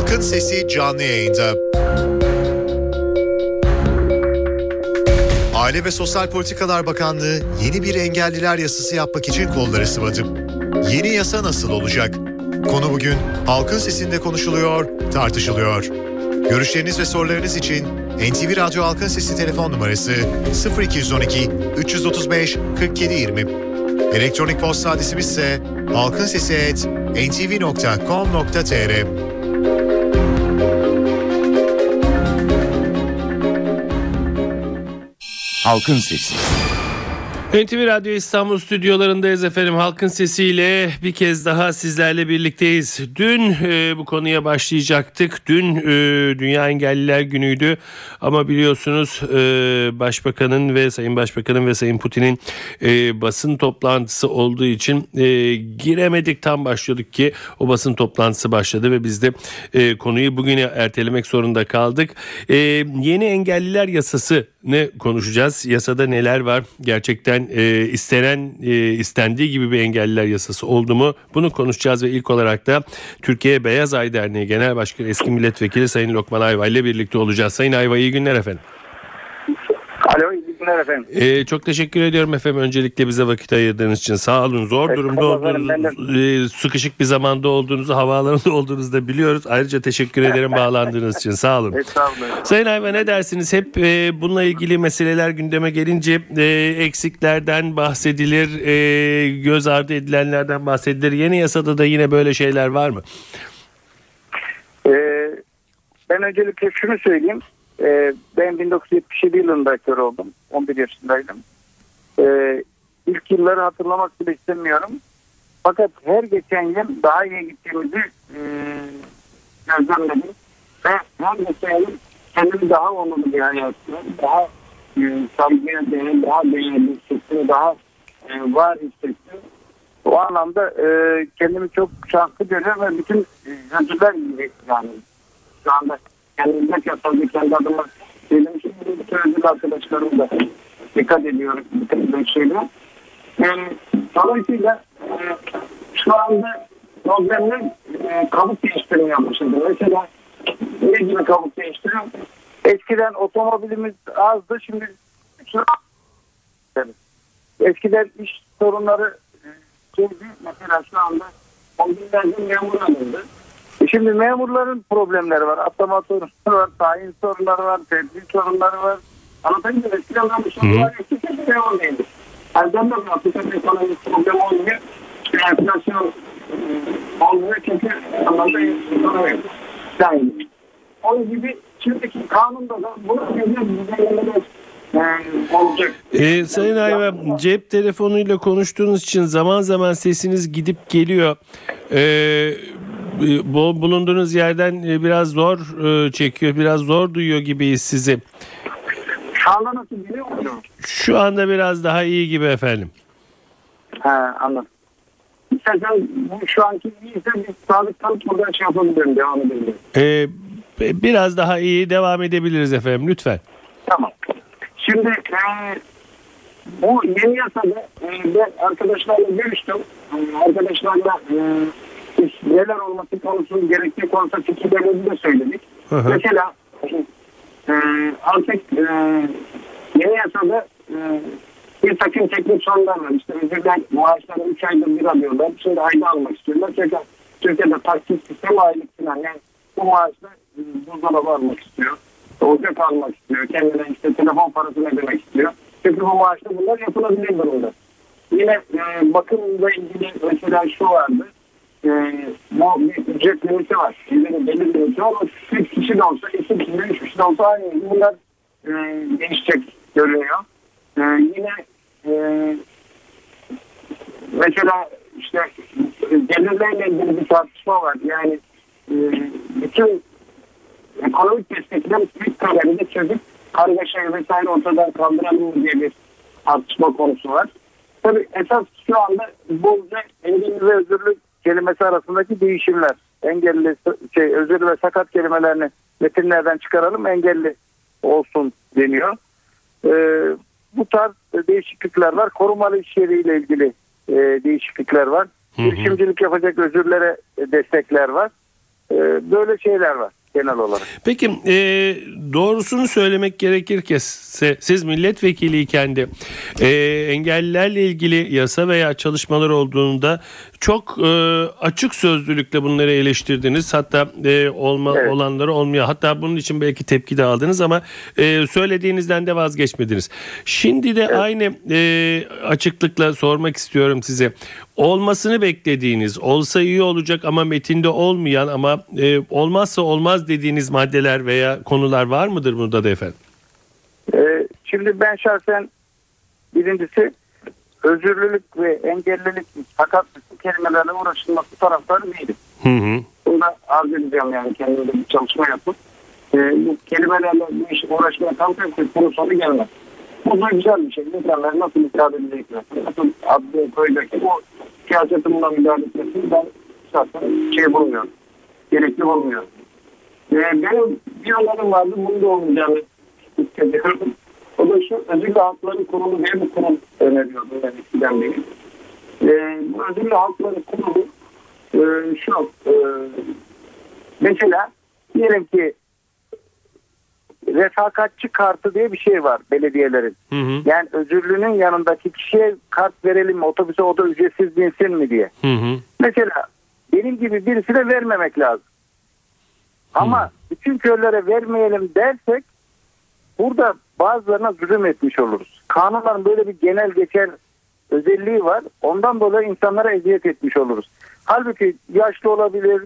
Halkın Sesi canlı yayında. Aile ve Sosyal Politikalar Bakanlığı yeni bir engelliler yasası yapmak için kolları sıvadı. Yeni yasa nasıl olacak? Konu bugün Halkın Sesi'nde konuşuluyor, tartışılıyor. Görüşleriniz ve sorularınız için NTV Radyo Halkın Sesi telefon numarası 0212 335 4720. Elektronik posta adresimiz ise halkinsesi@ntv.com.tr. Halkın Sesi. NTV Radyo İstanbul stüdyolarındayız efendim. Halkın sesiyle bir kez daha sizlerle birlikteyiz. Dün e, bu konuya başlayacaktık. Dün e, Dünya Engelliler Günü'ydü. Ama biliyorsunuz e, Başbakanın ve Sayın Başbakanın ve Sayın Putin'in e, basın toplantısı olduğu için e, giremedik. Tam başlıyorduk ki o basın toplantısı başladı ve biz de e, konuyu bugüne ertelemek zorunda kaldık. E, yeni engelliler yasası ne konuşacağız? Yasada neler var? Gerçekten e, istenen e, istendiği gibi bir engelliler yasası oldu mu? Bunu konuşacağız ve ilk olarak da Türkiye Beyaz Ay Derneği Genel Başkanı eski milletvekili Sayın Lokman Ayva ile birlikte olacağız. Sayın Ayva iyi günler efendim. Alo günler efendim. Ee, çok teşekkür ediyorum efendim öncelikle bize vakit ayırdığınız için. Sağ olun. Zor durumda olduğunuzu, e, sıkışık bir zamanda olduğunuzu, havaalanında olduğunuzu da biliyoruz. Ayrıca teşekkür ederim bağlandığınız için. Sağ olun. Estağfurullah. Sayın Ayva ne dersiniz? Hep e, bununla ilgili meseleler gündeme gelince e, eksiklerden bahsedilir, e, göz ardı edilenlerden bahsedilir. Yeni yasada da yine böyle şeyler var mı? Ee, ben öncelikle şunu söyleyeyim. Ee, ben 1977 yılında kör oldum. 11 yaşındaydım. Ee, ilk yılları hatırlamak bile istemiyorum. Fakat her geçen yıl daha iyi gittiğimizi e, gözlemledim. Ve her geçen yıl kendimi daha onurlu bir hayatta, daha e, saygıya değer, daha değerli hissettim, daha e, var hissettim. O anlamda e, kendimi çok şanslı görüyorum ve bütün e, özürler gibi yani şu anda kendimde kesildi kendi adıma benim şimdi özür arkadaşlarım da dikkat ediyorum bu şeyle. E, dolayısıyla e, şu anda problemler e, kabuk değiştirmeye başladı. Mesela ne gibi kabuk değiştiriyor? Eskiden otomobilimiz azdı şimdi şu Eskiden iş sorunları şeydi. Mesela şu anda on binlerce memur alındı. E şimdi memurların problemleri var. Atlama sorunları var, tayin sorunları var, tedbir sorunları var. Anlatayım mı? Eskiden ben bu sorunlar eksik bir memur değildi. Yani ben de Afrika'da ekonomik problem olmuyor. Enflasyon e, olmuyor çünkü anlamda ekonomi. Yani onun gibi şimdiki kanunda da bunu gözler düzenlemeler olacak. Ee, Sayın Ayva cep telefonuyla konuştuğunuz için zaman zaman sesiniz gidip geliyor. Ee, bulunduğunuz yerden e, biraz zor e, çekiyor, biraz zor duyuyor gibiyiz sizi. Şu anda nasıl biliyor musun? Şu anda biraz daha iyi gibi efendim. Ha anladım. İstersen bu şu anki iyiyse biz sağlıktan buradan şey yapabilirim, devam edebilirim. Ee, biraz daha iyi devam edebiliriz efendim lütfen. Tamam. Şimdi e, bu yeni yasada e, ben arkadaşlarla görüştüm. E, arkadaşlarla e, neler olması konusu gerektiği konusunda fikirlerimizi de söyledik. Hı hı. Mesela e, artık e, yeni yasada e, bir takım teknik sorunlar var. İşte önceden maaşları 3 ayda bir alıyorlar. Şimdi ayda almak istiyorlar. Çünkü Türkiye'de taksit sistemi aylık falan. Yani bu maaşla e, buzdolabı almak istiyor. Ocak almak istiyor. Kendine işte telefon parasını ödemek istiyor. Çünkü bu maaşla bunlar yapılabilir durumda. Yine e, bakımla ilgili mesela şu vardı. E, bir ücret limiti var. Belli bir limiti ama 3 kişi de olsa, 2 kişi de 3 kişi de olsa aynı. Bunlar e, değişecek görünüyor. E, yine e, mesela işte gelirlerle ilgili bir tartışma var. Yani e, bütün ekonomik destekler büyük kadarıyla çözüp kargaşayı vesaire ortadan kaldıralım diye bir tartışma konusu var. Tabii esas şu anda bolca engelli ve özürlü kelimesi arasındaki değişimler. Engelli, şey, özürlü ve sakat kelimelerini metinlerden çıkaralım engelli olsun deniyor. Ee, bu tarz değişiklikler var. Korumalı iş yeriyle ilgili e, değişiklikler var. Hı hı. Girişimcilik yapacak özürlere destekler var. e, böyle şeyler var genel olarak. Peki e, doğrusunu söylemek gerekirse siz milletvekiliyken de e, engellilerle ilgili yasa veya çalışmalar olduğunda çok e, açık sözlülükle bunları eleştirdiniz. Hatta e, olma evet. olanları olmuyor. Hatta bunun için belki tepki de aldınız ama e, söylediğinizden de vazgeçmediniz. Şimdi de evet. aynı e, açıklıkla sormak istiyorum size. Olmasını beklediğiniz, olsa iyi olacak ama metinde olmayan ama e, olmazsa olmaz dediğiniz maddeler veya konular var mıdır burada da efendim? Ee, şimdi ben şahsen birincisi özürlülük ve engellilik fakat kelimelerle uğraşılması taraftarı değilim. Hı hı. Bunda arz edeceğim yani kendimde bir çalışma yapıp e, bu kelimelerle bu işe uğraşmaya kalkarsak bunun sonu gelmez. Bu da güzel bir şey. İnsanlar nasıl müsaade edecekler? Nasıl adlı köydeki bu siyasetin buna müdahale etmesini ben şahsen şey bulmuyorum. Gerekli bulmuyorum. E, benim bir anlarım vardı. Bunu da olmayacağını hissediyorum. O da şu özel hakları kurulu diye bir kurum öneriyordum ben eskiden beri. E, bu özel hakları kurulu e, şu e, mesela diyelim ki refakatçi kartı diye bir şey var belediyelerin. Hı hı. Yani özürlünün yanındaki kişiye kart verelim mi otobüse o da ücretsiz binsin mi diye. Hı hı. Mesela benim gibi birisine vermemek lazım. Ama hı. bütün köylere vermeyelim dersek burada bazılarına zulüm etmiş oluruz. Kanunların böyle bir genel geçer özelliği var. Ondan dolayı insanlara eziyet etmiş oluruz. Halbuki yaşlı olabilir,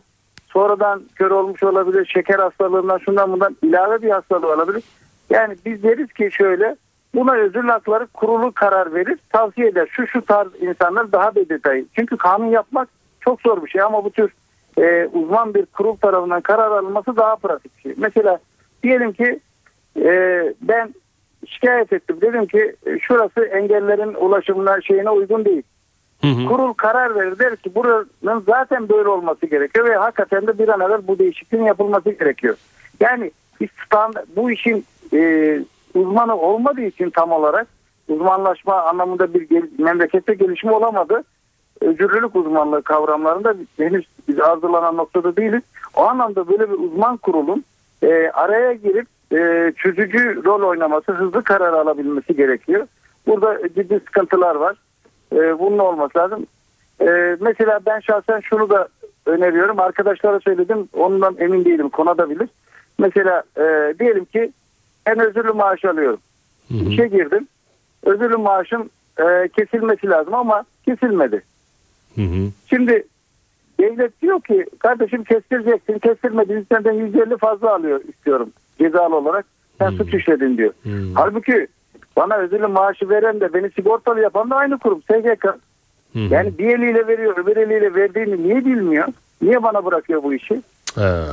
sonradan kör olmuş olabilir, şeker hastalığından şundan bundan ilave bir hastalığı olabilir. Yani biz deriz ki şöyle buna özür hakları kurulu karar verir, tavsiye eder. Şu şu tarz insanlar daha bir detayı. Çünkü kanun yapmak çok zor bir şey ama bu tür e, uzman bir kurul tarafından karar alınması daha pratik bir şey. Mesela diyelim ki e, ben şikayet ettim. Dedim ki e, şurası engellerin ulaşımına şeyine uygun değil. Hı hı. Kurul karar verir der ki buranın zaten böyle olması gerekiyor ve hakikaten de bir an evvel bu değişikliğin yapılması gerekiyor. Yani stand, bu işin e, uzmanı olmadığı için tam olarak uzmanlaşma anlamında bir gel, memlekette gelişme olamadı. Özürlülük uzmanlığı kavramlarında henüz biz arzulanan noktada değiliz. O anlamda böyle bir uzman kurulun e, araya girip e, çözücü rol oynaması, hızlı karar alabilmesi gerekiyor. Burada ciddi sıkıntılar var. E, bunun olması lazım. E, mesela ben şahsen şunu da öneriyorum. Arkadaşlara söyledim. Ondan emin değilim. Kona bilir. Mesela e, diyelim ki ben özürlü maaş alıyorum. Hı hı. İşe girdim. Özürlü maaşım e, kesilmesi lazım ama kesilmedi. Hı hı. Şimdi devlet diyor ki kardeşim kestireceksin. Kestirmediğin senden 150 fazla alıyor istiyorum cezalı olarak. Sen hmm. suç işledin diyor. Hmm. Halbuki bana ödülü maaşı veren de beni sigortalı yapan da aynı kurum SGK. Hmm. Yani bir eliyle veriyor öbür eliyle verdiğini niye bilmiyor? Niye bana bırakıyor bu işi? Ha.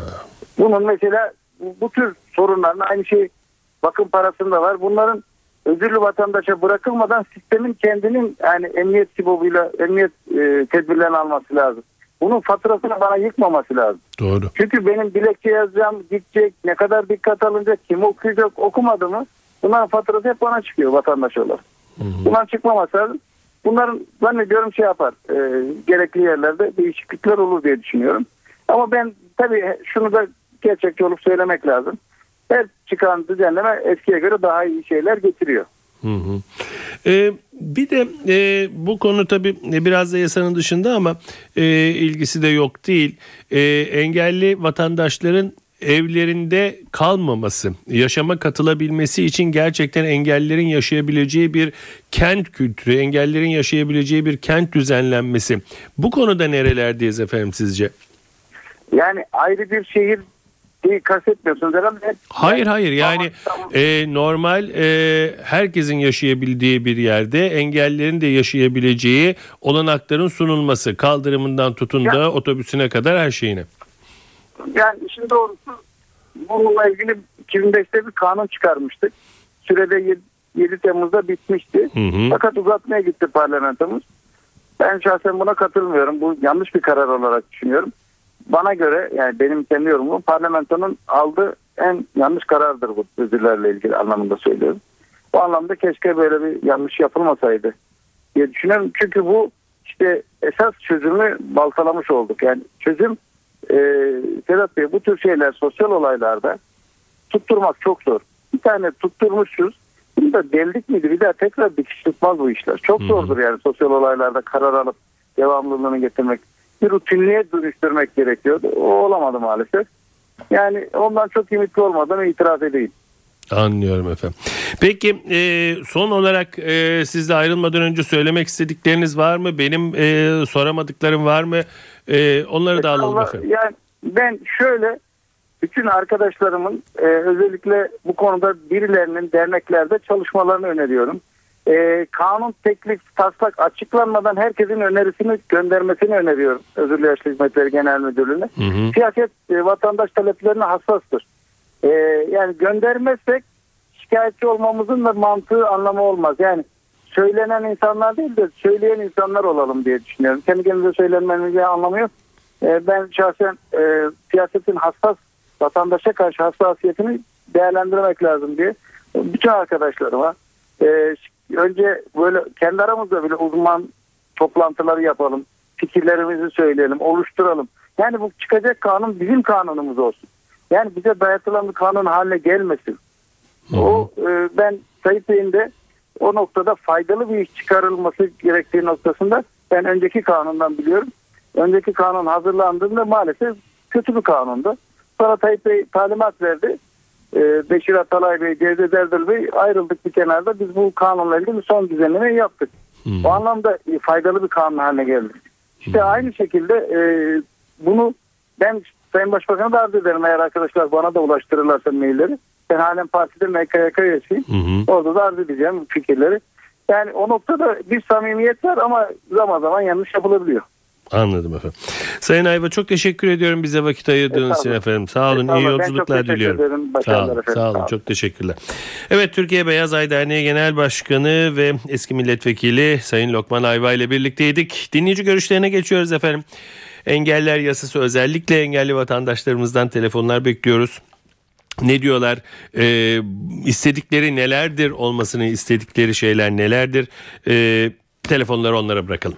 Bunun mesela bu, bu tür sorunların aynı şey bakım parasında var. Bunların özürlü vatandaşa bırakılmadan sistemin kendinin yani emniyet sibobuyla emniyet e, tedbirlerini alması lazım. Bunun faturasını bana yıkmaması lazım. Doğru. Çünkü benim dilekçe yazacağım, gidecek, ne kadar dikkat alınacak, kim okuyacak, okumadı mı? Bunların faturası hep bana çıkıyor vatandaş olarak. Hı hı. Bunlar çıkmaması lazım. Bunların zannediyorum şey yapar. E, gerekli yerlerde değişiklikler olur diye düşünüyorum. Ama ben tabii şunu da gerçekçi olup söylemek lazım. Her çıkan düzenleme eskiye göre daha iyi şeyler getiriyor. Hı hı. Ee, bir de e, bu konu tabii biraz da yasanın dışında ama e, ilgisi de yok değil. E, engelli vatandaşların evlerinde kalmaması, yaşama katılabilmesi için gerçekten engellerin yaşayabileceği bir kent kültürü, engellerin yaşayabileceği bir kent düzenlenmesi. Bu konuda nerelerdeyiz efendim sizce? Yani ayrı bir şehir kastetmiyorsunuz herhalde. Hayır hayır yani e, normal e, herkesin yaşayabildiği bir yerde engellerin de yaşayabileceği olanakların sunulması kaldırımından tutun da yani, otobüsüne kadar her şeyine. Yani işin doğrusu bununla ilgili 2005'te bir kanun çıkarmıştık. Sürede 7, 7 Temmuz'da bitmişti. Hı hı. Fakat uzatmaya gitti parlamentomuz. Ben şahsen buna katılmıyorum. Bu yanlış bir karar olarak düşünüyorum bana göre yani benim kendi yorumum parlamentonun aldığı en yanlış karardır bu özürlerle ilgili anlamında söylüyorum. Bu anlamda keşke böyle bir yanlış yapılmasaydı diye düşünüyorum. Çünkü bu işte esas çözümü baltalamış olduk. Yani çözüm e, Sedat Bey bu tür şeyler sosyal olaylarda tutturmak çok zor. Bir tane tutturmuşuz. Bunu da deldik miydi bir daha tekrar dikiş tutmaz bu işler. Çok zordur yani sosyal olaylarda karar alıp devamlılığını getirmek. Bir rutinliğe dönüştürmek gerekiyordu. O olamadı maalesef. Yani ondan çok ümitli olmadan itiraf edeyim. Anlıyorum efendim. Peki e, son olarak e, sizle ayrılmadan önce söylemek istedikleriniz var mı? Benim e, soramadıklarım var mı? E, onları da alalım Allah- efendim. Yani ben şöyle bütün arkadaşlarımın e, özellikle bu konuda birilerinin derneklerde çalışmalarını öneriyorum. E, kanun teklif taslak açıklanmadan herkesin önerisini göndermesini öneriyorum. Özürlü Yaşlı Hizmetleri Genel Müdürlüğü'ne. Hı hı. Siyaset e, vatandaş taleplerine hassastır. E, yani göndermezsek şikayetçi olmamızın da mantığı anlamı olmaz. Yani söylenen insanlar değil de söyleyen insanlar olalım diye düşünüyorum. Kendi kendimize söylenmenin anlamı yok. E, ben şahsen e, siyasetin hassas vatandaşa karşı hassasiyetini değerlendirmek lazım diye bütün arkadaşlarıma e, önce böyle kendi aramızda bile uzman toplantıları yapalım. Fikirlerimizi söyleyelim, oluşturalım. Yani bu çıkacak kanun bizim kanunumuz olsun. Yani bize dayatılan bir kanun haline gelmesin. O e, ben Sayın Bey'in de o noktada faydalı bir iş çıkarılması gerektiği noktasında ben önceki kanundan biliyorum. Önceki kanun hazırlandığında maalesef kötü bir kanundu. Sonra Tayyip Bey talimat verdi. E, Beşir Atalay Bey, Cevdet Erdal Bey ayrıldık bir kenarda. Biz bu kanunla ilgili son düzenlemeyi yaptık. Hmm. O anlamda e, faydalı bir kanun haline geldi. İşte aynı şekilde e, bunu ben Sayın Başbakan'a da arz ederim eğer arkadaşlar bana da ulaştırırlarsa mailleri. Ben halen partide MKYK üyesiyim. Hı. Orada da arz edeceğim fikirleri. Yani o noktada bir samimiyet var ama zaman zaman yanlış yapılabiliyor. Anladım efendim. Sayın Ayva çok teşekkür ediyorum bize vakit ayırdığınız için efendim. Sağ olun. iyi yolculuklar diliyorum. Sağ olun. efendim. Sağ olun. Çok teşekkürler. Evet Türkiye Beyaz Ay Derneği Genel Başkanı ve eski milletvekili Sayın Lokman Ayva ile birlikteydik. Dinleyici görüşlerine geçiyoruz efendim. Engeller yasası özellikle engelli vatandaşlarımızdan telefonlar bekliyoruz. Ne diyorlar? Ee, istedikleri nelerdir? Olmasını istedikleri şeyler nelerdir? Ee, telefonları onlara bırakalım.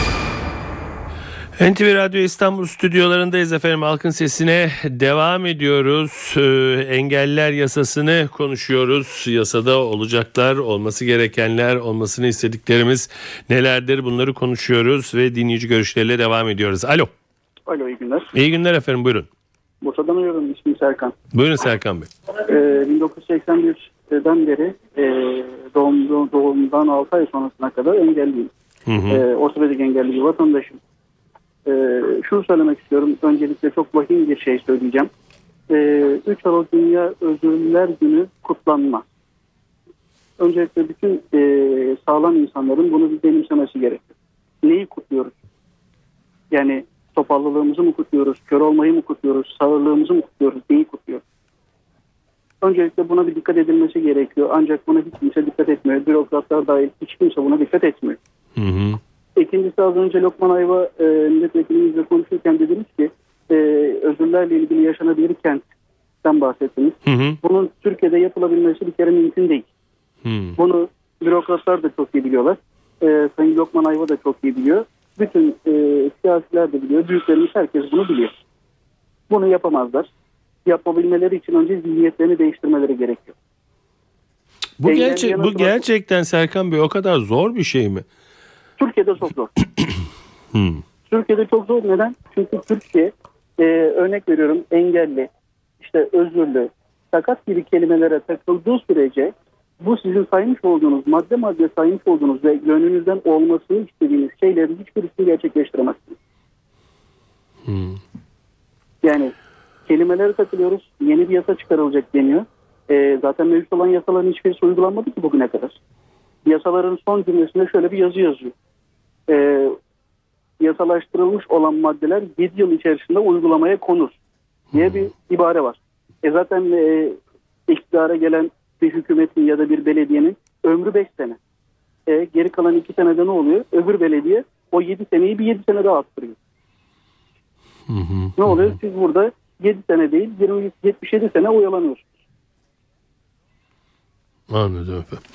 NTV Radyo İstanbul stüdyolarındayız efendim. Halkın sesine devam ediyoruz. Ee, engeller yasasını konuşuyoruz. Yasada olacaklar, olması gerekenler, olmasını istediklerimiz nelerdir bunları konuşuyoruz ve dinleyici görüşleriyle devam ediyoruz. Alo. Alo iyi günler. İyi günler efendim buyurun. Bursa'dan arıyorum ismim Serkan. Buyurun Serkan Bey. Ee, 1981'den beri e, doğum, doğumdan 6 ay sonrasına kadar engelliyim. Hı hı. Ee, ortopedik engelli bir vatandaşım. Ee, şunu söylemek istiyorum. Öncelikle çok vahim bir şey söyleyeceğim. Ee, 3 Aralık Dünya Özürlüler Günü kutlanma. Öncelikle bütün e, sağlam insanların bunu bir benimsemesi gerekiyor. Neyi kutluyoruz? Yani topallılığımızı mı kutluyoruz, kör olmayı mı kutluyoruz, sağırlığımızı mı kutluyoruz, neyi kutluyoruz? Öncelikle buna bir dikkat edilmesi gerekiyor. Ancak buna hiç kimse dikkat etmiyor. Bürokratlar dahil hiç kimse buna dikkat etmiyor. Hı hı. İkincisi az önce Lokman Ayva e, milletvekilimizle konuşurken dediniz ki e, özürlerle ilgili yaşanabilir kentten bahsettiniz. Hı hı. Bunun Türkiye'de yapılabilmesi bir kere mümkün değil. Hı. Bunu bürokratlar da çok iyi biliyorlar. E, Sayın Lokman Ayva da çok iyi biliyor. Bütün e, siyasiler de biliyor. Büyüklerimiz herkes bunu biliyor. Bunu yapamazlar. Yapabilmeleri için önce zihniyetlerini değiştirmeleri gerekiyor. Bu, gerçek, bu gerçekten Serkan Bey o kadar zor bir şey mi? Türkiye'de çok zor. Türkiye'de çok zor. Neden? Çünkü Türkiye e, örnek veriyorum engelli, işte özürlü, sakat gibi kelimelere takıldığı sürece bu sizin saymış olduğunuz, madde madde saymış olduğunuz ve gönlünüzden olmasını istediğiniz şeylerin hiçbirisini gerçekleştiremezsiniz. Hı. Yani kelimelere takılıyoruz. Yeni bir yasa çıkarılacak deniyor. E, zaten mevcut olan yasaların hiçbirisi uygulanmadı ki bugüne kadar. Yasaların son cümlesinde şöyle bir yazı yazıyor. E, yasalaştırılmış olan maddeler 7 yıl içerisinde uygulamaya konur diye bir ibare var. E zaten e, iktidara gelen bir hükümetin ya da bir belediyenin ömrü 5 sene. E, geri kalan 2 senede ne oluyor? Öbür belediye o 7 seneyi bir 7 sene daha arttırıyor. Ne oluyor? Siz burada 7 sene değil 20, 77 sene oyalanıyorsunuz. Anladım efendim.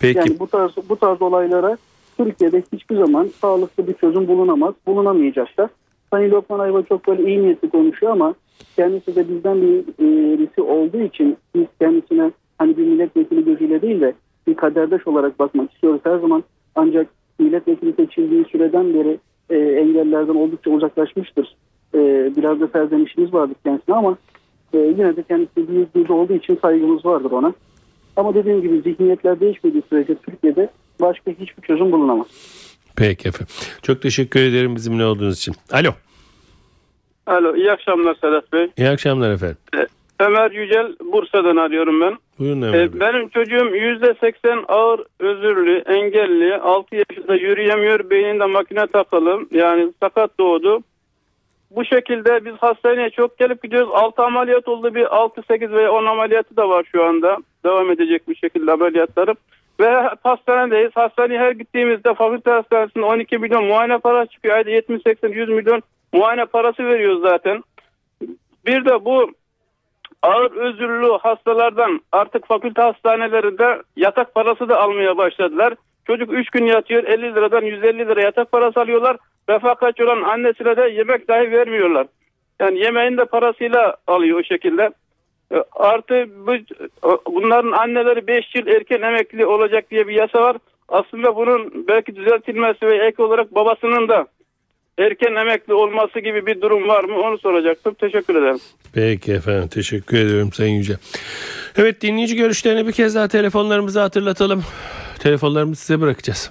Peki Yani bu tarz bu tarz olaylara Türkiye'de hiçbir zaman sağlıklı bir çözüm bulunamaz, bulunamayacak da. Sayın Lokman Ayva çok böyle iyi niyetli konuşuyor ama kendisi de bizden e, birisi olduğu için biz kendisine hani bir milletvekili gözüyle değil de bir kaderdaş olarak bakmak istiyoruz her zaman. Ancak milletvekili seçildiği süreden beri e, engellerden oldukça uzaklaşmıştır. E, biraz da serzenişimiz vardır kendisine ama e, yine de kendisi büyük bir olduğu için saygımız vardır ona. Ama dediğim gibi zihniyetler değişmediği sürece Türkiye'de başka hiçbir çözüm bulunamaz. peki efendim. Çok teşekkür ederim bizimle olduğunuz için. Alo. Alo iyi akşamlar Sedat Bey. İyi akşamlar efendim. Ömer Yücel Bursa'dan arıyorum ben. Buyurun Ömer Ee, Bey. benim çocuğum %80 ağır özürlü, engelli, 6 yaşında yürüyemiyor, beyninde makine takılı yani sakat doğdu. Bu şekilde biz hastaneye çok gelip gidiyoruz. 6 ameliyat oldu bir 6, 8 veya 10 ameliyatı da var şu anda. Devam edecek bir şekilde ameliyatları. Ve hastanedeyiz. Hastaneye her gittiğimizde fakülte hastanesinde 12 milyon muayene parası çıkıyor. Ayda 70, 80, 100 milyon muayene parası veriyoruz zaten. Bir de bu ağır özürlü hastalardan artık fakülte hastanelerinde yatak parası da almaya başladılar. Çocuk 3 gün yatıyor 50 liradan 150 lira yatak parası alıyorlar. Refakatçi olan annesine de yemek dahi vermiyorlar. Yani yemeğin de parasıyla alıyor o şekilde. E, Artı bu, bunların anneleri 5 yıl erken emekli olacak diye bir yasa var. Aslında bunun belki düzeltilmesi ve ek olarak babasının da erken emekli olması gibi bir durum var mı onu soracaktım. Teşekkür ederim. Peki efendim teşekkür ediyorum Sayın Yüce. Evet dinleyici görüşlerini bir kez daha telefonlarımızı hatırlatalım. Telefonlarımızı size bırakacağız.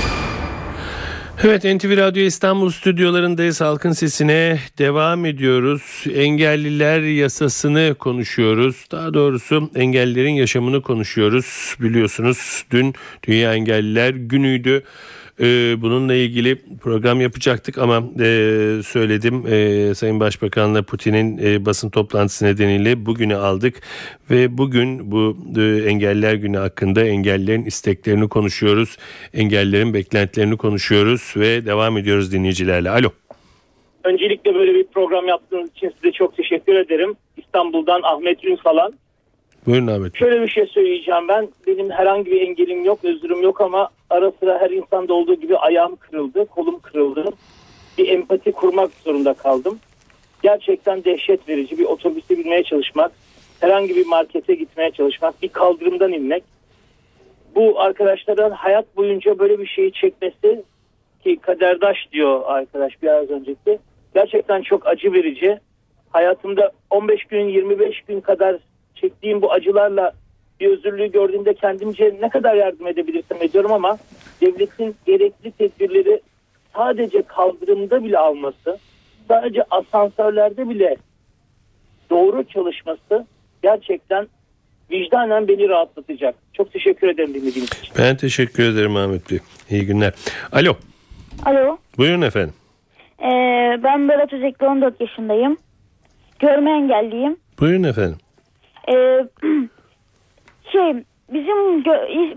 Evet NTV Radyo İstanbul stüdyolarındayız. Halkın sesine devam ediyoruz. Engelliler yasasını konuşuyoruz. Daha doğrusu engellilerin yaşamını konuşuyoruz. Biliyorsunuz dün Dünya Engelliler Günü'ydü. Ee, bununla ilgili program yapacaktık ama e, söyledim e, Sayın Başbakan'la Putin'in e, basın toplantısı nedeniyle bugünü aldık ve bugün bu e, engelliler günü hakkında engellilerin isteklerini konuşuyoruz. Engellilerin beklentilerini konuşuyoruz ve devam ediyoruz dinleyicilerle. Alo. Öncelikle böyle bir program yaptığınız için size çok teşekkür ederim. İstanbul'dan Ahmet Ünsalan. Buyurun Ahmet. Şöyle bir şey söyleyeceğim ben. Benim herhangi bir engelim yok, özürüm yok ama ara sıra her insanda olduğu gibi ayağım kırıldı, kolum kırıldı. Bir empati kurmak zorunda kaldım. Gerçekten dehşet verici bir otobüse binmeye çalışmak, herhangi bir markete gitmeye çalışmak, bir kaldırımdan inmek. Bu arkadaşların hayat boyunca böyle bir şeyi çekmesi ki kaderdaş diyor arkadaş biraz önceki. Gerçekten çok acı verici. Hayatımda 15 gün 25 gün kadar çektiğim bu acılarla bir özürlüğü gördüğümde kendimce ne kadar yardım edebilirsem ediyorum ama devletin gerekli tedbirleri sadece kaldırımda bile alması, sadece asansörlerde bile doğru çalışması gerçekten vicdanen beni rahatlatacak. Çok teşekkür ederim dinlediğiniz için. Ben teşekkür ederim Ahmet Bey. İyi günler. Alo. Alo. Buyurun efendim. Ee, ben Berat Özekli 14 yaşındayım. Görme engelliyim. Buyurun efendim. Ee, şey bizim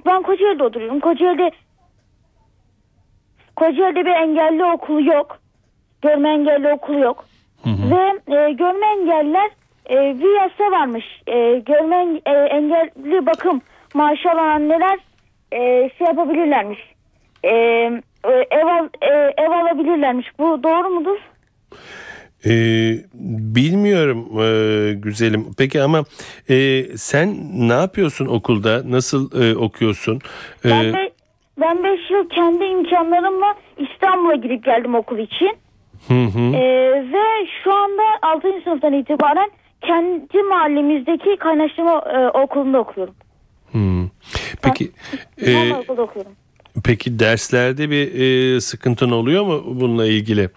ben Kocaeli'de oturuyorum. Kocaeli'de Kocaeli'de bir engelli okulu yok. Görme engelli okulu yok. Ve e, görme engelliler e, bir yasa varmış. E, görme e, engelli bakım maaşı alan anneler e, şey yapabilirlermiş. E, e, ev, al, e, ev alabilirlermiş. Bu doğru mudur? Ee, bilmiyorum e, güzelim. Peki ama e, sen ne yapıyorsun okulda? Nasıl e, okuyorsun? Ee, Ben, be, ben 5 yıl kendi imkanlarımla İstanbul'a gidip geldim okul için. hı hı. Ee, ve şu anda 6. sınıftan itibaren kendi mahallemizdeki kaynaştırma e, okulunda okuyorum. hı. Peki e, Normal okulda okuyorum. peki derslerde bir e, sıkıntın oluyor mu bununla ilgili?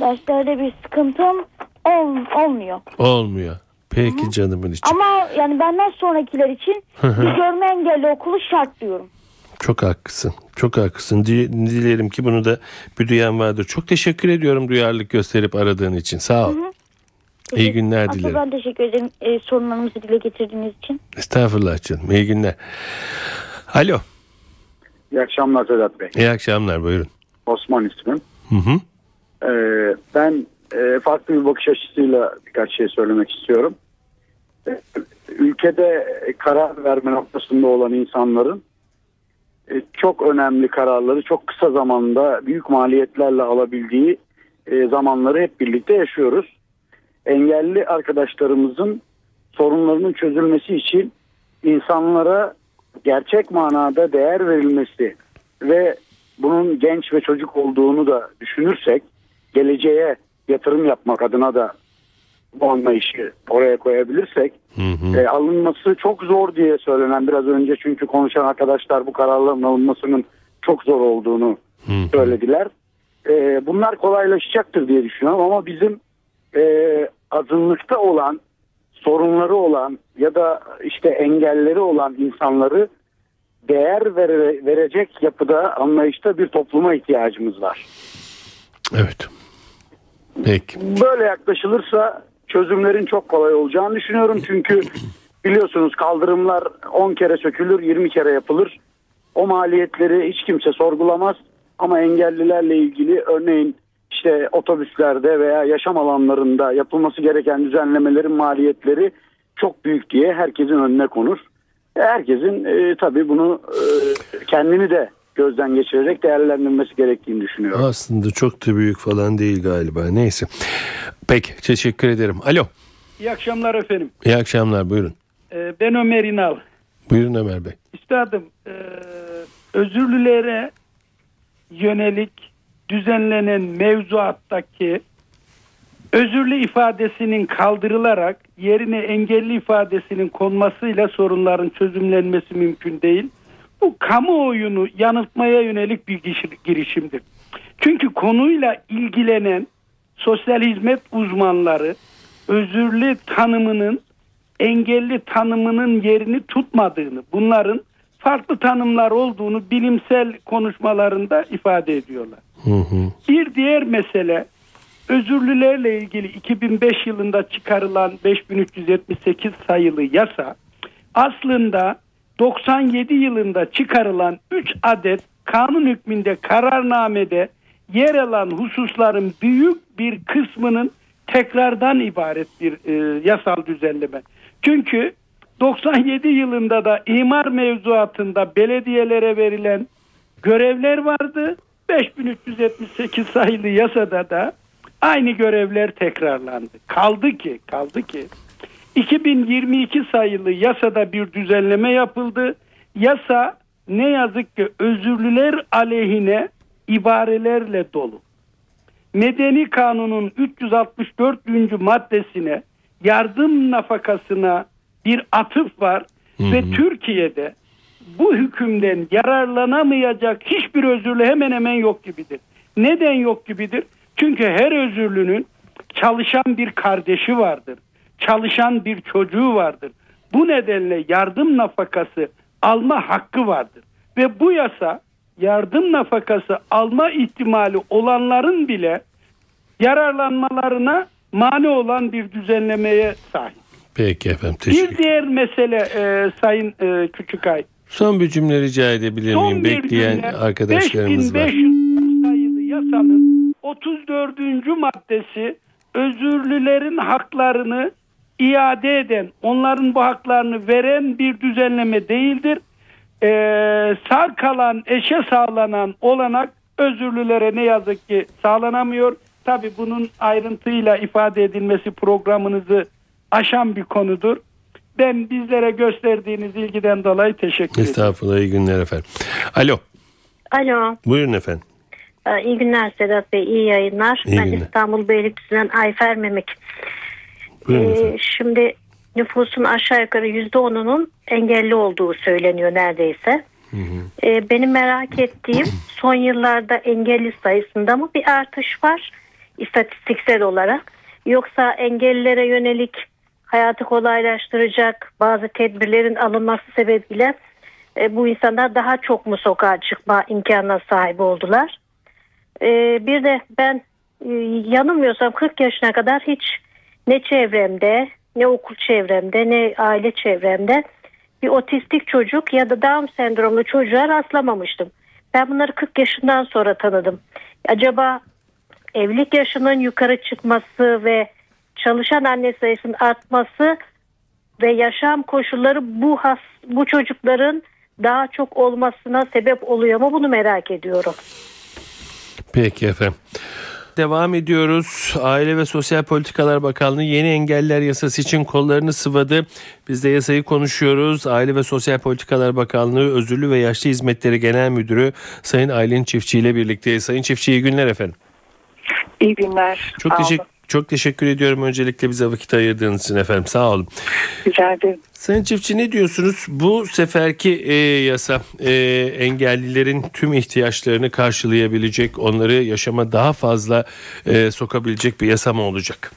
Derslerde bir sıkıntım ol, olmuyor. Olmuyor. Peki canımın içi. Ama yani benden sonrakiler için bir görme engelli okulu şart diyorum. Çok haklısın. Çok haklısın. Di- Dilerim ki bunu da bir duyan vardır. Çok teşekkür ediyorum duyarlılık gösterip aradığın için. Sağ ol. İyi günler Aslında dilerim. ben teşekkür ederim e, sorunlarımızı dile getirdiğiniz için. Estağfurullah canım. İyi günler. Alo. İyi akşamlar Sedat Bey. İyi akşamlar buyurun. Osman ismim. Hı hı. Ee, ben e, farklı bir bakış açısıyla birkaç şey söylemek istiyorum. Ee, ülkede karar verme noktasında olan insanların e, çok önemli kararları çok kısa zamanda büyük maliyetlerle alabildiği e, zamanları hep birlikte yaşıyoruz. Engelli arkadaşlarımızın sorunlarının çözülmesi için insanlara gerçek manada değer verilmesi ve bunun genç ve çocuk olduğunu da düşünürsek geleceğe yatırım yapmak adına da bu anlayışı oraya koyabilirsek Hı hı. e, alınması çok zor diye söylenen biraz önce çünkü konuşan arkadaşlar bu kararların alınmasının çok zor olduğunu Hı hı. söylediler. E, bunlar kolaylaşacaktır diye düşünüyorum ama bizim e, azınlıkta olan sorunları olan ya da işte engelleri olan insanları değer vere- verecek yapıda anlayışta bir topluma ihtiyacımız var. Evet. Peki. Böyle yaklaşılırsa çözümlerin çok kolay olacağını düşünüyorum. Çünkü biliyorsunuz kaldırımlar 10 kere sökülür, 20 kere yapılır. O maliyetleri hiç kimse sorgulamaz. Ama engellilerle ilgili örneğin işte otobüslerde veya yaşam alanlarında yapılması gereken düzenlemelerin maliyetleri çok büyük diye herkesin önüne konur. Herkesin e, tabii bunu e, kendini de gözden geçirerek değerlendirmesi gerektiğini düşünüyorum. Aslında çok da büyük falan değil galiba. Neyse. Peki teşekkür ederim. Alo. İyi akşamlar efendim. İyi akşamlar buyurun. Ee, ben Ömer İnal. Buyurun Ömer Bey. Üstadım e, özürlülere yönelik düzenlenen mevzuattaki özürlü ifadesinin kaldırılarak yerine engelli ifadesinin konmasıyla sorunların çözümlenmesi mümkün değil. Bu kamuoyunu yanıltmaya yönelik bir giriş- girişimdir. Çünkü konuyla ilgilenen sosyal hizmet uzmanları özürlü tanımının engelli tanımının yerini tutmadığını, bunların farklı tanımlar olduğunu bilimsel konuşmalarında ifade ediyorlar. Hı hı. Bir diğer mesele özürlülerle ilgili 2005 yılında çıkarılan 5378 sayılı yasa aslında 97 yılında çıkarılan 3 adet kanun hükmünde kararnamede yer alan hususların büyük bir kısmının tekrardan ibaret bir e, yasal düzenleme. Çünkü 97 yılında da imar mevzuatında belediyelere verilen görevler vardı. 5378 sayılı yasada da aynı görevler tekrarlandı. Kaldı ki, kaldı ki 2022 sayılı yasada bir düzenleme yapıldı. Yasa ne yazık ki özürlüler aleyhine ibarelerle dolu. Medeni Kanun'un 364. maddesine yardım nafakasına bir atıf var ve Türkiye'de bu hükümden yararlanamayacak hiçbir özürlü hemen hemen yok gibidir. Neden yok gibidir? Çünkü her özürlünün çalışan bir kardeşi vardır. Çalışan bir çocuğu vardır. Bu nedenle yardım nafakası alma hakkı vardır. Ve bu yasa yardım nafakası alma ihtimali olanların bile yararlanmalarına mani olan bir düzenlemeye sahip. Peki efendim teşekkür Bir diğer mesele e, Sayın e, Küçükay. Son bir cümle rica edebilir Son miyim? bir Bekleyen cümle, arkadaşlarımız var. 5500 sayılı yasanın 34. maddesi özürlülerin haklarını iade eden, onların bu haklarını veren bir düzenleme değildir. Ee, sağ kalan, eşe sağlanan olanak özürlülere ne yazık ki sağlanamıyor. Tabi bunun ayrıntıyla ifade edilmesi programınızı aşan bir konudur. Ben bizlere gösterdiğiniz ilgiden dolayı teşekkür ederim. Estağfurullah iyi günler efendim. Alo Alo, buyurun efendim. e, iyi günler Sedat Bey, iyi yayınlar. İyi ben günler. İstanbul Beylikdüzü'nden Ayfer Memik. Buyurun Ee, şimdi nüfusun aşağı yukarı yüzde onunun engelli olduğu söyleniyor neredeyse. Ee, benim merak ettiğim son yıllarda engelli sayısında mı bir artış var istatistiksel olarak yoksa engellilere yönelik hayatı kolaylaştıracak bazı tedbirlerin alınması sebebiyle e, bu insanlar daha çok mu sokağa çıkma imkanına sahip oldular. E, bir de ben e, yanılmıyorsam 40 yaşına kadar hiç ne çevremde ne okul çevremde ne aile çevremde bir otistik çocuk ya da Down sendromlu çocuğa rastlamamıştım. Ben bunları 40 yaşından sonra tanıdım. Acaba evlilik yaşının yukarı çıkması ve çalışan anne sayısının artması ve yaşam koşulları bu has, bu çocukların daha çok olmasına sebep oluyor mu bunu merak ediyorum. Peki efendim. Devam ediyoruz. Aile ve Sosyal Politikalar Bakanlığı yeni engeller yasası için kollarını sıvadı. Biz de yasayı konuşuyoruz. Aile ve Sosyal Politikalar Bakanlığı Özürlü ve Yaşlı Hizmetleri Genel Müdürü Sayın Aylin Çiftçi ile birlikteyiz. Sayın Çiftçi iyi günler efendim. İyi günler. Çok teşekkür çok teşekkür ediyorum öncelikle bize vakit ayırdığınız için efendim. Sağ olun. Rica ederim. Sayın Çiftçi ne diyorsunuz? Bu seferki e, yasa e, engellilerin tüm ihtiyaçlarını karşılayabilecek, onları yaşama daha fazla e, sokabilecek bir yasa mı olacak?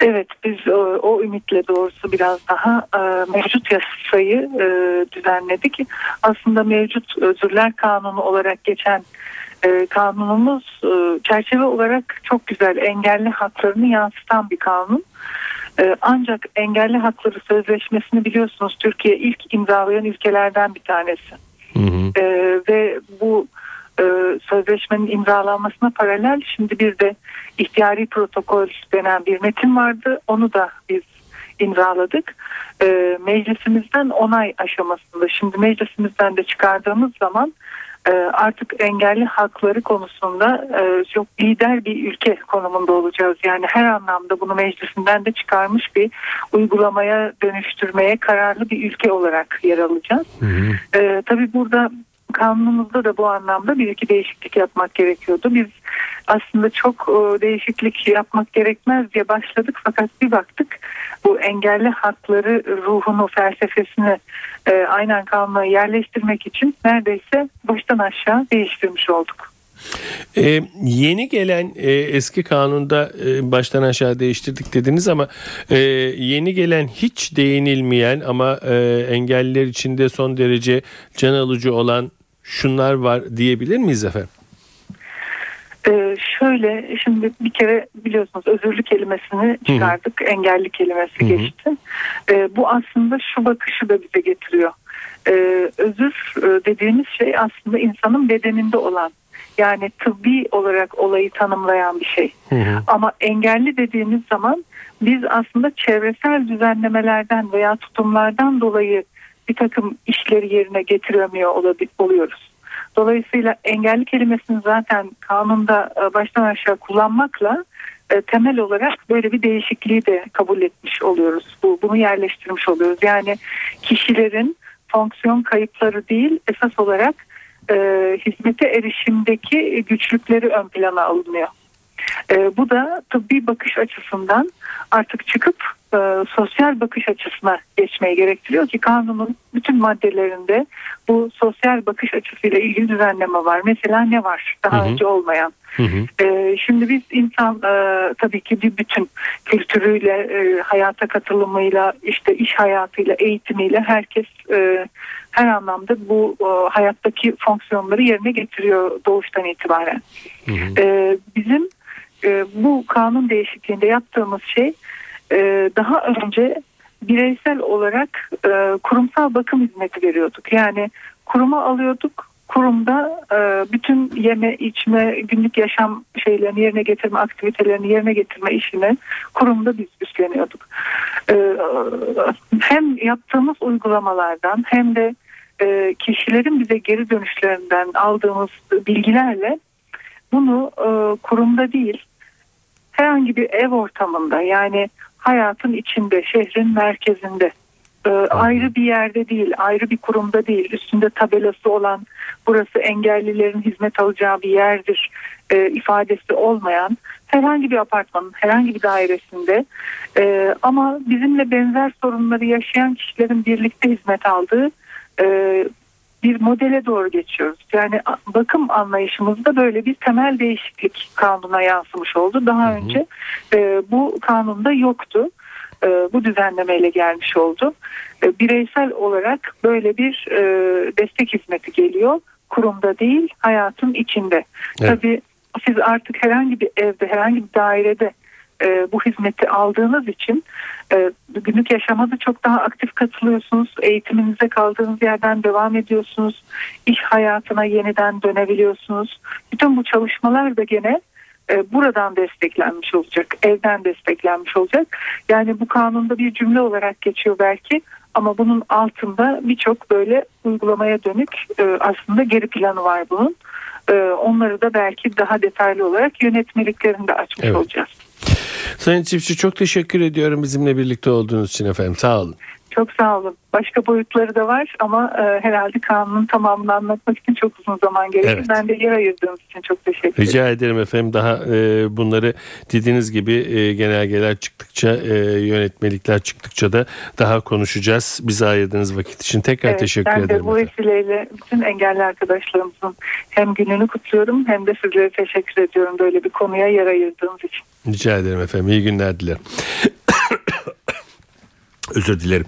Evet biz o, o ümitle doğrusu biraz daha e, mevcut yasayı e, düzenledik. Aslında mevcut özürler kanunu olarak geçen e, kanunumuz e, çerçeve olarak çok güzel engelli haklarını yansıtan bir kanun. E, ancak engelli hakları sözleşmesini biliyorsunuz Türkiye ilk imzalayan ülkelerden bir tanesi. Hı hı. E, ve bu e, sözleşmenin imzalanmasına paralel şimdi bir de ihtiyari protokol denen bir metin vardı. Onu da biz imzaladık. E, meclisimizden onay aşamasında. Şimdi meclisimizden de çıkardığımız zaman artık engelli hakları konusunda e, çok lider bir ülke konumunda olacağız. Yani her anlamda bunu meclisinden de çıkarmış bir uygulamaya dönüştürmeye kararlı bir ülke olarak yer alacağız. Hı hı. E, tabii burada kanunumuzda da bu anlamda bir iki değişiklik yapmak gerekiyordu. Biz aslında çok değişiklik yapmak gerekmez diye başladık fakat bir baktık bu engelli hakları ruhunu, felsefesini e, aynen kanuna yerleştirmek için neredeyse baştan aşağı değiştirmiş olduk. Ee, yeni gelen e, eski kanunda e, baştan aşağı değiştirdik dediniz ama e, yeni gelen hiç değinilmeyen ama e, engelliler içinde son derece can alıcı olan şunlar var diyebilir miyiz efendim? Ee, şöyle şimdi bir kere biliyorsunuz özürlü kelimesini çıkardık. Hı-hı. Engelli kelimesi Hı-hı. geçti. Ee, bu aslında şu bakışı da bize getiriyor. Ee, özür e, dediğimiz şey aslında insanın bedeninde olan yani tıbbi olarak olayı tanımlayan bir şey. Hı hı. Ama engelli dediğimiz zaman biz aslında çevresel düzenlemelerden veya tutumlardan dolayı bir takım işleri yerine getiremiyor oluyoruz. Dolayısıyla engelli kelimesini zaten kanunda e, baştan aşağı kullanmakla e, temel olarak böyle bir değişikliği de kabul etmiş oluyoruz. Bu bunu yerleştirmiş oluyoruz. Yani kişilerin fonksiyon kayıpları değil esas olarak e, hizmete erişimdeki güçlükleri ön plana alınıyor. E, bu da tıbbi bakış açısından artık çıkıp e, sosyal bakış açısına geçmeyi gerektiriyor ki kanunun bütün maddelerinde bu sosyal bakış açısıyla ilgili düzenleme var. Mesela ne var daha önce olmayan? Hı hı. E, şimdi biz insan e, tabii ki bir bütün kültürüyle, e, hayata katılımıyla, işte iş hayatıyla, eğitimiyle herkes e, her anlamda bu e, hayattaki fonksiyonları yerine getiriyor doğuştan itibaren. Hı hı. E, bizim e, bu kanun değişikliğinde yaptığımız şey e, daha önce bireysel olarak e, kurumsal bakım hizmeti veriyorduk. Yani kuruma alıyorduk. Kurumda e, bütün yeme, içme, günlük yaşam şeylerini yerine getirme, aktivitelerini yerine getirme işini kurumda biz üstleniyorduk. Hem yaptığımız uygulamalardan hem de kişilerin bize geri dönüşlerinden aldığımız bilgilerle bunu kurumda değil herhangi bir ev ortamında yani hayatın içinde, şehrin merkezinde. E, ayrı bir yerde değil, ayrı bir kurumda değil, üstünde tabelası olan burası engellilerin hizmet alacağı bir yerdir e, ifadesi olmayan herhangi bir apartmanın herhangi bir dairesinde. E, ama bizimle benzer sorunları yaşayan kişilerin birlikte hizmet aldığı e, bir modele doğru geçiyoruz. Yani bakım anlayışımızda böyle bir temel değişiklik kanuna yansımış oldu. Daha hı hı. önce e, bu kanunda yoktu. e, bu düzenlemeyle gelmiş oldu. E, bireysel olarak böyle bir e, destek hizmeti geliyor. Kurumda değil hayatın içinde. Evet. Tabii siz artık herhangi bir evde herhangi bir dairede e, bu hizmeti aldığınız için e, günlük yaşama da çok daha aktif katılıyorsunuz. Eğitiminize kaldığınız yerden devam ediyorsunuz. İş hayatına yeniden dönebiliyorsunuz. Bütün bu çalışmalar da gene e, buradan desteklenmiş olacak. Evden desteklenmiş olacak. Yani bu kanunda bir cümle olarak geçiyor belki ama bunun altında birçok böyle uygulamaya dönük e, aslında geri planı var bunun. E, onları da belki daha detaylı olarak yönetmeliklerinde açmış Evet. olacağız. Sayın Çiftçi çok teşekkür ediyorum bizimle birlikte olduğunuz için efendim. Sağ olun. Çok sağ olun. Başka boyutları da var ama e, herhalde kanunun tamamını anlatmak için çok uzun zaman gerekir. Evet. Ben de yer ayırdığınız için çok teşekkür ederim. Rica ederim efendim. Daha e, bunları dediğiniz gibi e, genelgeler çıktıkça, e, yönetmelikler çıktıkça da daha konuşacağız. Bize ayırdığınız vakit için tekrar Evet, teşekkür ben ederim. de bu efendim. vesileyle bütün engelli arkadaşlarımızın hem gününü kutluyorum hem de sizlere teşekkür ediyorum böyle bir konuya yer ayırdığınız için. Rica ederim efendim. İyi günler dilerim. Özür dilerim.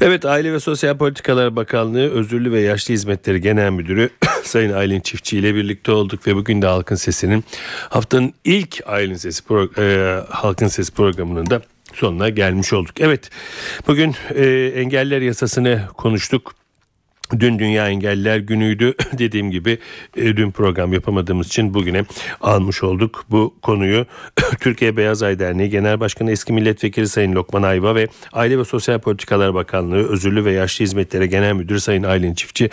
Evet Aile ve Sosyal Politikalar Bakanlığı Özürlü ve Yaşlı Hizmetleri Genel Müdürü Sayın Aylin Çiftçi ile birlikte olduk ve bugün de Halkın Sesi'nin haftanın ilk Aylin Sesi pro- e, Halkın Sesi programının da sonuna gelmiş olduk. Evet bugün e, engeller yasasını konuştuk. Dün Dünya Engelliler Günü'ydü. Dediğim gibi e, dün program yapamadığımız için bugüne almış olduk bu konuyu. Türkiye Beyaz Ay Derneği Genel Başkanı eski milletvekili Sayın Lokman Ayva ve Aile ve Sosyal Politikalar Bakanlığı Özürlü ve Yaşlı Hizmetleri Genel Müdürü Sayın Aylin Çiftçi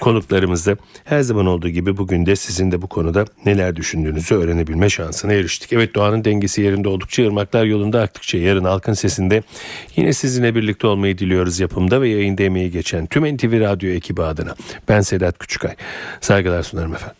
konuklarımızda. Her zaman olduğu gibi bugün de sizin de bu konuda neler düşündüğünüzü öğrenebilme şansına eriştik. Evet doğanın dengesi yerinde oldukça ırmaklar yolunda aktıkça yarın halkın sesinde yine sizinle birlikte olmayı diliyoruz yapımda ve yayında emeği geçen tüm NTV Radyo ekibi adına. Ben Sedat Küçükay. Saygılar sunarım efendim.